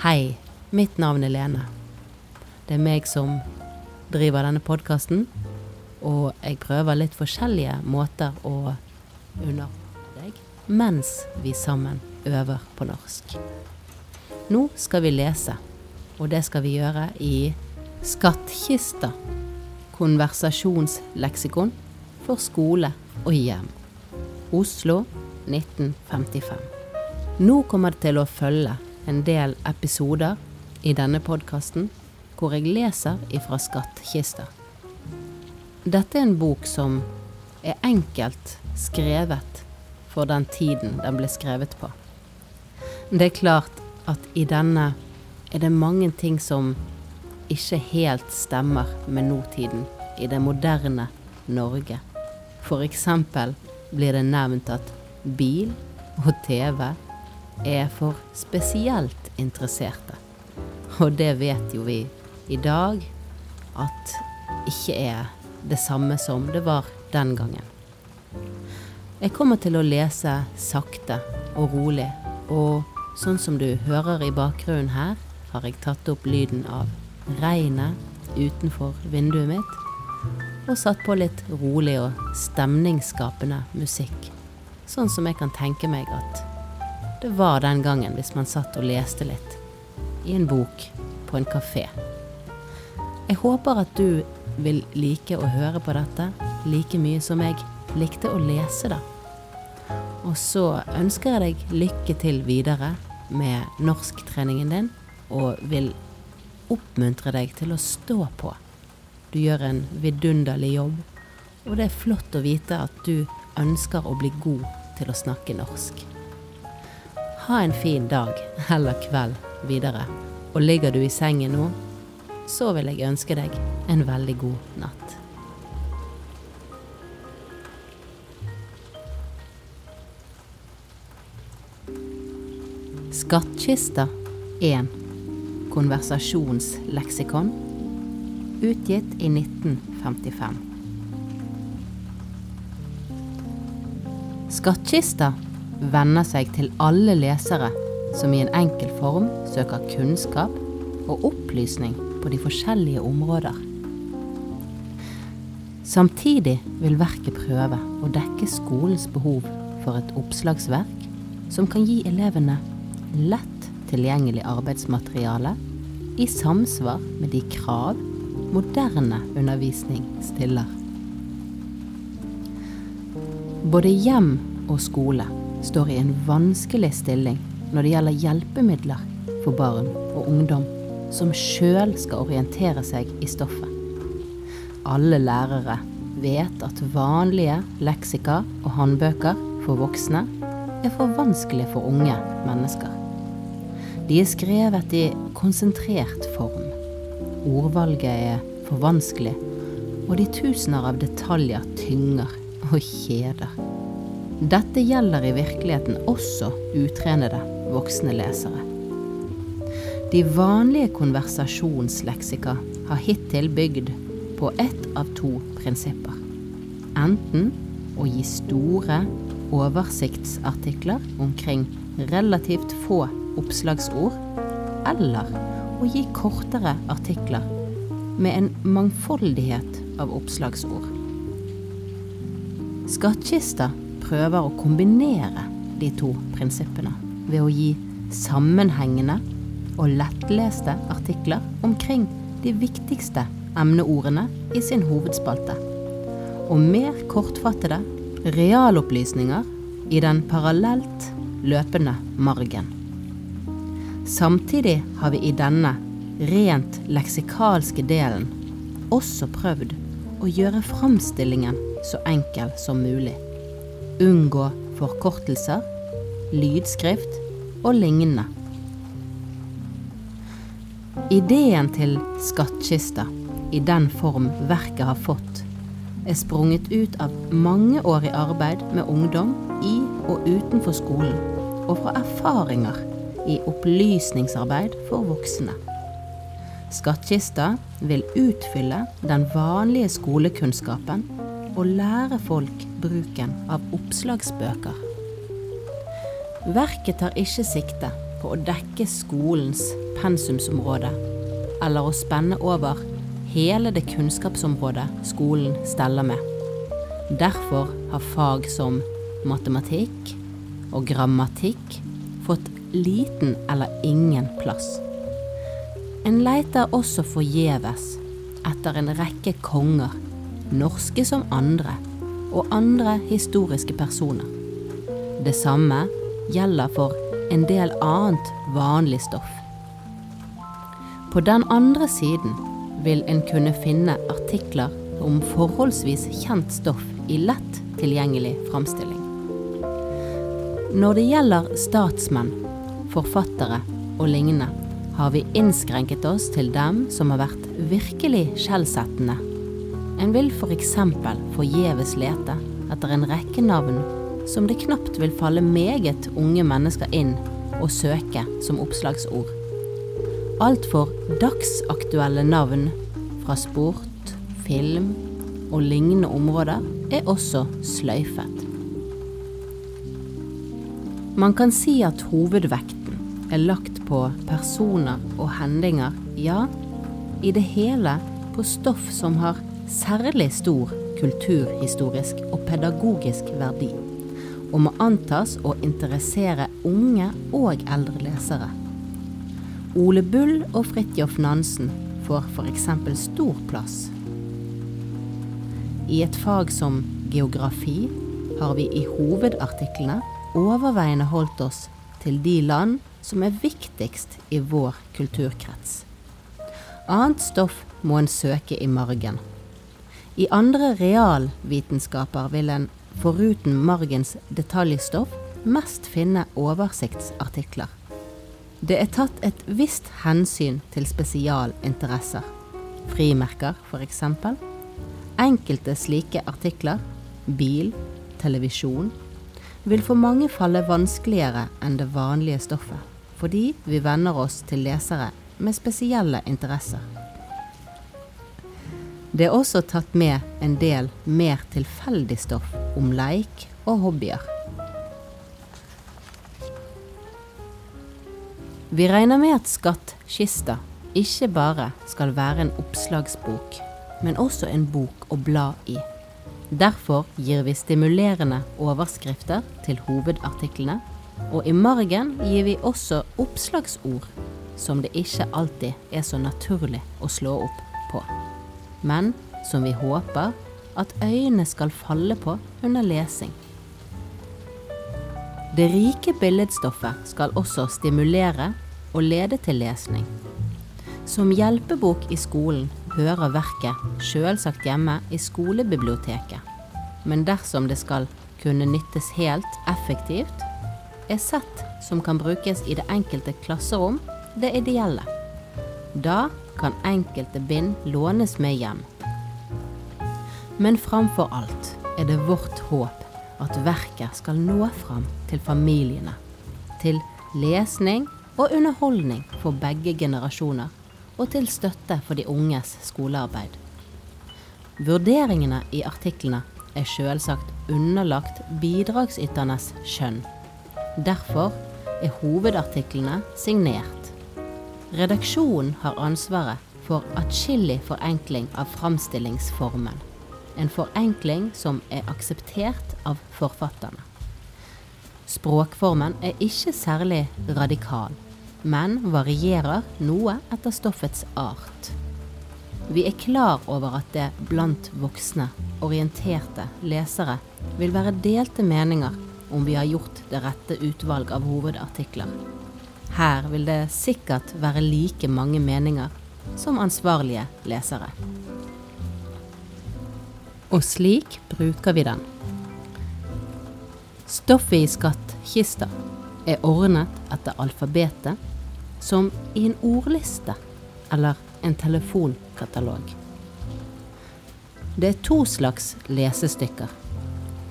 Hei, mitt navn er Lene. Det er meg som driver denne podkasten, og jeg prøver litt forskjellige måter å underholde deg mens vi sammen øver på norsk. Nå skal vi lese, og det skal vi gjøre i Skattkista. Konversasjonsleksikon for skole og hjem. Oslo 1955. Nå kommer det til å følge en del episoder i denne podkasten hvor jeg leser ifra skattkista. Dette er en bok som er enkelt skrevet for den tiden den ble skrevet på. Det er klart at i denne er det mange ting som ikke helt stemmer med nåtiden i det moderne Norge. For eksempel blir det nevnt at bil og TV er for spesielt interesserte. Og det vet jo vi i dag at ikke er det samme som det var den gangen. Jeg kommer til å lese sakte og rolig, og sånn som du hører i bakgrunnen her, har jeg tatt opp lyden av regnet utenfor vinduet mitt, og satt på litt rolig og stemningsskapende musikk. Sånn som jeg kan tenke meg at det var den gangen hvis man satt og leste litt i en bok på en kafé. Jeg håper at du vil like å høre på dette like mye som jeg likte å lese det. Og så ønsker jeg deg lykke til videre med norsktreningen din, og vil oppmuntre deg til å stå på. Du gjør en vidunderlig jobb, og det er flott å vite at du ønsker å bli god til å snakke norsk. Ha en fin dag eller kveld videre. Og ligger du i sengen nå, så vil jeg ønske deg en veldig god natt. Skattkista 1. Konversasjonsleksikon. Utgitt i 1955. Skattkista venner seg til alle lesere som i en enkel form søker kunnskap og opplysning på de forskjellige områder. Samtidig vil verket prøve å dekke skolens behov for et oppslagsverk som kan gi elevene lett tilgjengelig arbeidsmateriale i samsvar med de krav moderne undervisning stiller. Både hjem og skole står i en vanskelig stilling når det gjelder hjelpemidler for barn og ungdom som sjøl skal orientere seg i stoffet. Alle lærere vet at vanlige leksika og håndbøker for voksne er for vanskelig for unge mennesker. De er skrevet i konsentrert form. Ordvalget er for vanskelig, og de tusener av detaljer tynger og kjeder. Dette gjelder i virkeligheten også utrenede voksne lesere. De vanlige konversasjonsleksika har hittil bygd på ett av to prinsipper. Enten å gi store oversiktsartikler omkring relativt få oppslagsord, eller å gi kortere artikler med en mangfoldighet av oppslagsord. Skattkista prøver å kombinere de to prinsippene ved å gi sammenhengende og lettleste artikler omkring de viktigste emneordene i sin hovedspalte, og mer kortfattede realopplysninger i den parallelt løpende margen. Samtidig har vi i denne rent leksikalske delen også prøvd å gjøre framstillingen så enkel som mulig unngå forkortelser, lydskrift og lignende. Ideen til skattkista, i den form verket har fått, er sprunget ut av mangeårig arbeid med ungdom i og utenfor skolen, og fra erfaringer i opplysningsarbeid for voksne. Skattkista vil utfylle den vanlige skolekunnskapen og lære folk bruken av oppslagsbøker. Verket tar ikke sikte på å dekke skolens pensumsområde eller å spenne over hele det kunnskapsområdet skolen steller med. Derfor har fag som matematikk og grammatikk fått liten eller ingen plass. En leiter også forgjeves etter en rekke konger, norske som andre, og andre historiske personer. Det samme gjelder for en del annet vanlig stoff. På den andre siden vil en kunne finne artikler om forholdsvis kjent stoff i lett tilgjengelig framstilling. Når det gjelder statsmenn, forfattere og lignende, har vi innskrenket oss til dem som har vært virkelig skjellsettende. En vil f.eks. forgjeves lete etter en rekke navn som det knapt vil falle meget unge mennesker inn å søke som oppslagsord altfor dagsaktuelle navn fra sport, film og lignende områder er også sløyfet. Man kan si at hovedvekten er lagt på personer og hendinger, ja, i det hele på stoff som har særlig stor kulturhistorisk og pedagogisk verdi, og må antas å interessere unge og eldre lesere. Ole Bull og Fridtjof Nansen får f.eks. stor plass. I et fag som geografi har vi i hovedartiklene overveiende holdt oss til de land som er viktigst i vår kulturkrets. Annet stoff må en søke i margen. I andre realvitenskaper vil en foruten margens detaljstoff mest finne oversiktsartikler. Det er tatt et visst hensyn til spesialinteresser. Frimerker, f.eks. Enkelte slike artikler, bil, televisjon, vil for mange falle vanskeligere enn det vanlige stoffet, fordi vi venner oss til lesere med spesielle interesser. Det er også tatt med en del mer tilfeldig stoff om leik og hobbyer. Vi regner med at Skattkista ikke bare skal være en oppslagsbok, men også en bok å bla i. Derfor gir vi stimulerende overskrifter til hovedartiklene, og i margen gir vi også oppslagsord som det ikke alltid er så naturlig å slå opp på, men som vi håper at øynene skal falle på under lesing. Det rike billedstoffet skal også stimulere og lede til lesning. Som hjelpebok i skolen hører verket sjølsagt hjemme i skolebiblioteket, men dersom det skal kunne nyttes helt effektivt, er sett som kan brukes i det enkelte klasserom, det ideelle. Da kan enkelte bind lånes med hjem. Men framfor alt er det vårt håp at verket skal nå fram til familiene. Til lesning og underholdning for begge generasjoner, og til støtte for de unges skolearbeid. Vurderingene i artiklene er selvsagt underlagt bidragsyternes skjønn. Derfor er hovedartiklene signert. Redaksjonen har ansvaret for atskillig forenkling av framstillingsformen en forenkling som er akseptert av forfatterne. Språkformen er ikke særlig radikal, men varierer noe etter stoffets art. Vi er klar over at det blant voksne, orienterte lesere vil være delte meninger om vi har gjort det rette utvalg av hovedartikler. Her vil det sikkert være like mange meninger som ansvarlige lesere og slik bruker vi den. Stoffet i skattkista er ordnet etter alfabetet, som i en ordliste eller en telefonkatalog. Det er to slags lesestykker.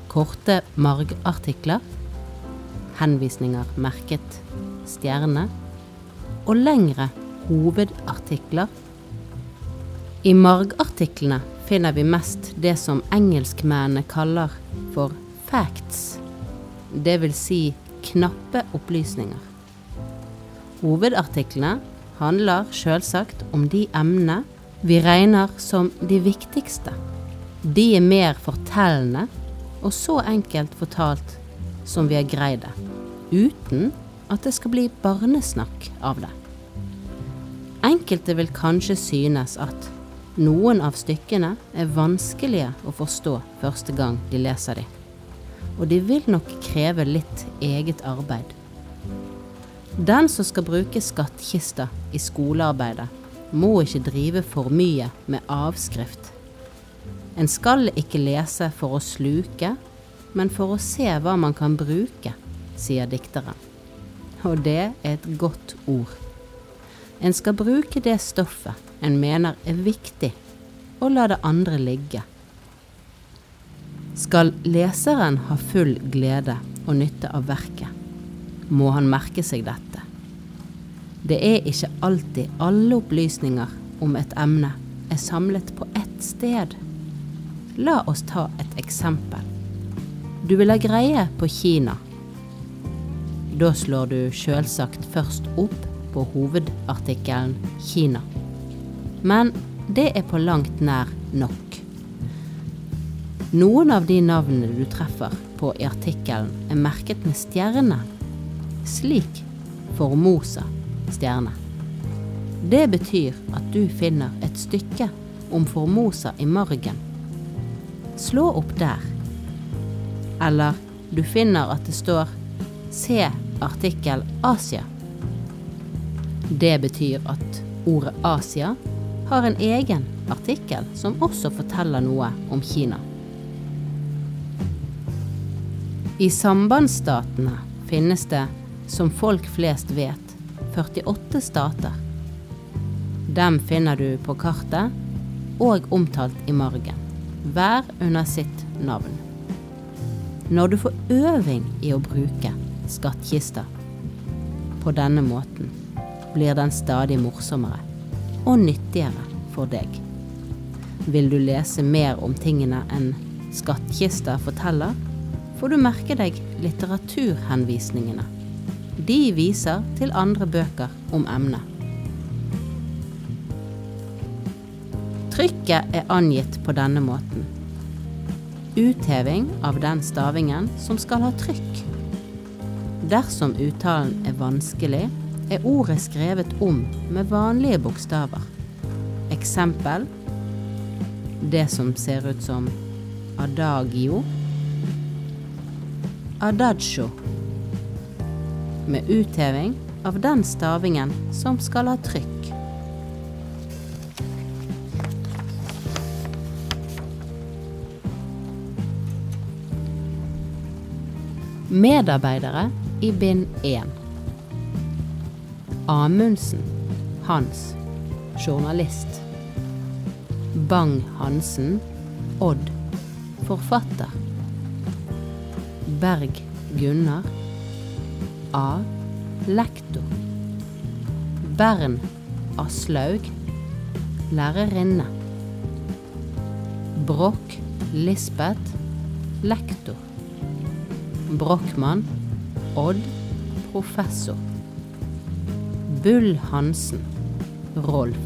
Korte margartikler, henvisninger merket stjerne, og lengre hovedartikler. I margartiklene finner vi mest det som engelskmennene kaller for facts, vil si knappe opplysninger. Hovedartiklene handler selvsagt om de emnene vi regner som de viktigste. De er mer fortellende og så enkelt fortalt som vi har greid det, uten at det skal bli barnesnakk av det. Enkelte vil kanskje synes at noen av stykkene er vanskelige å forstå første gang de leser de, og de vil nok kreve litt eget arbeid. Den som skal bruke skattkista i skolearbeidet, må ikke drive for mye med avskrift. En skal ikke lese for å sluke, men for å se hva man kan bruke, sier dikteren. Og det er et godt ord. En skal bruke det stoffet en mener er viktig, og la det andre ligge. Skal leseren ha full glede og nytte av verket, må han merke seg dette. Det er ikke alltid alle opplysninger om et emne er samlet på ett sted. La oss ta et eksempel. Du vil ha greie på Kina. Da slår du sjølsagt først opp på hovedartikkelen Kina. Men det er på langt nær nok. Noen av de navnene du treffer på i artikkelen er merket med stjerne, slik Formosa stjerne. Det betyr at du finner et stykke om Formosa i margen. Slå opp der. Eller du finner at det står Se artikkel Asia det betyr at ordet Asia har en egen artikkel som også forteller noe om Kina. I sambandsstatene finnes det, som folk flest vet, 48 stater. Dem finner du på kartet og omtalt i margen, hver under sitt navn. Når du får øving i å bruke skattkista på denne måten, blir den stadig morsommere og nyttigere for deg. Vil du lese mer om tingene enn Skattkista forteller, får du merke deg litteraturhenvisningene. De viser til andre bøker om emnet. Trykket er angitt på denne måten. Utheving av den stavingen som skal ha trykk. Dersom uttalen er vanskelig, er ordet skrevet om med vanlige bokstaver. Eksempel det som ser ut som adagio. Adagio. Med utheving av den stavingen som skal ha trykk. Medarbeidere i bind 1. Amundsen Hans, journalist. Bang-Hansen Odd, forfatter. Berg Gunnar A. Lektor. Bern Aslaug Lærerinne. Broch Lisbeth Lektor. Brochmann Odd Professor. Bull Hansen, Rolf.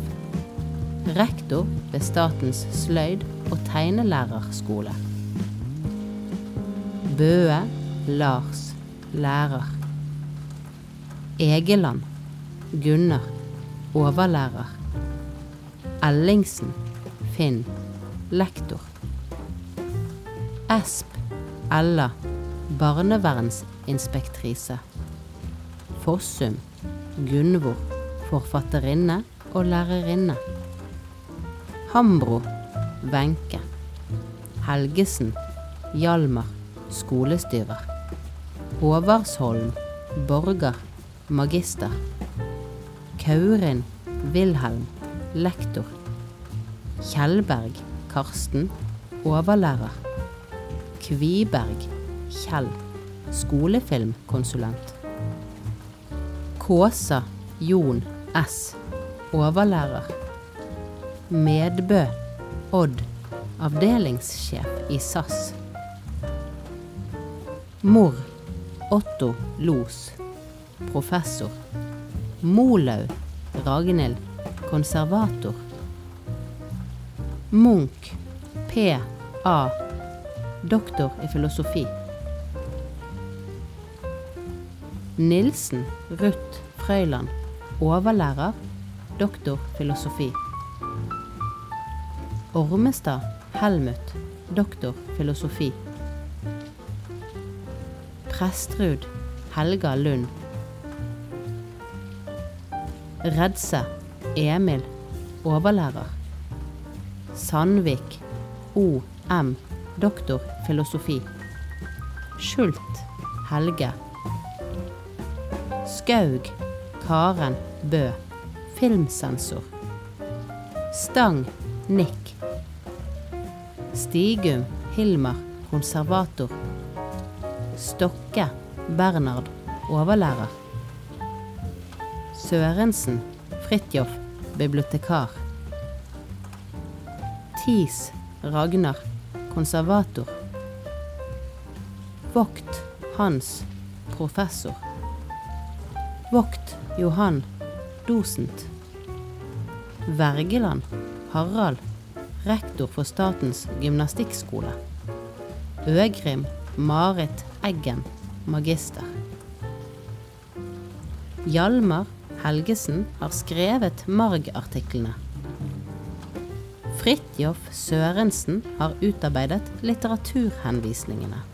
Rektor ved Statens sløyd- og tegnelærerskole. Bøe Lars, lærer. Egeland Gunnar, overlærer. Ellingsen Finn, lektor. Esp Ella, barnevernsinspektrise. Fossum Gunvor, forfatterinne og lærerinne. Hambro, Wenche. Helgesen, Hjalmar, skolestyrer. Håvardsholm, borger, magister. Kaurin, Wilhelm, lektor. Kjellberg, Karsten, overlærer. Kviberg, Kjell, skolefilmkonsulent. Kåsa Jon S. Overlærer. Medbø Odd. Avdelingssjef i SAS. Mor Otto Los. Professor. Molaug Ragnhild, konservator. Munch P.A. Doktor i filosofi. Nilsen Ruth Frøyland, overlærer, doktor filosofi. Ormestad Helmut, doktor filosofi. Prestrud Helga Lund. Redse Emil, overlærer. Sandvik O.M., doktor filosofi. Skjult Helge. Skaug Karen Bø, filmsensor. Stang Nick. Stigum Hilmar, konservator. Stokke Bernhard, overlærer. Sørensen Fridtjof, bibliotekar. Tis Ragnar, konservator. Vogt Hans, professor. Vogt Johan, dosent. Wergeland Harald, rektor for Statens gymnastikkskole. Øgrim Marit Eggen, magister. Hjalmar Helgesen har skrevet Marg-artiklene. Fridtjof Sørensen har utarbeidet litteraturhenvisningene.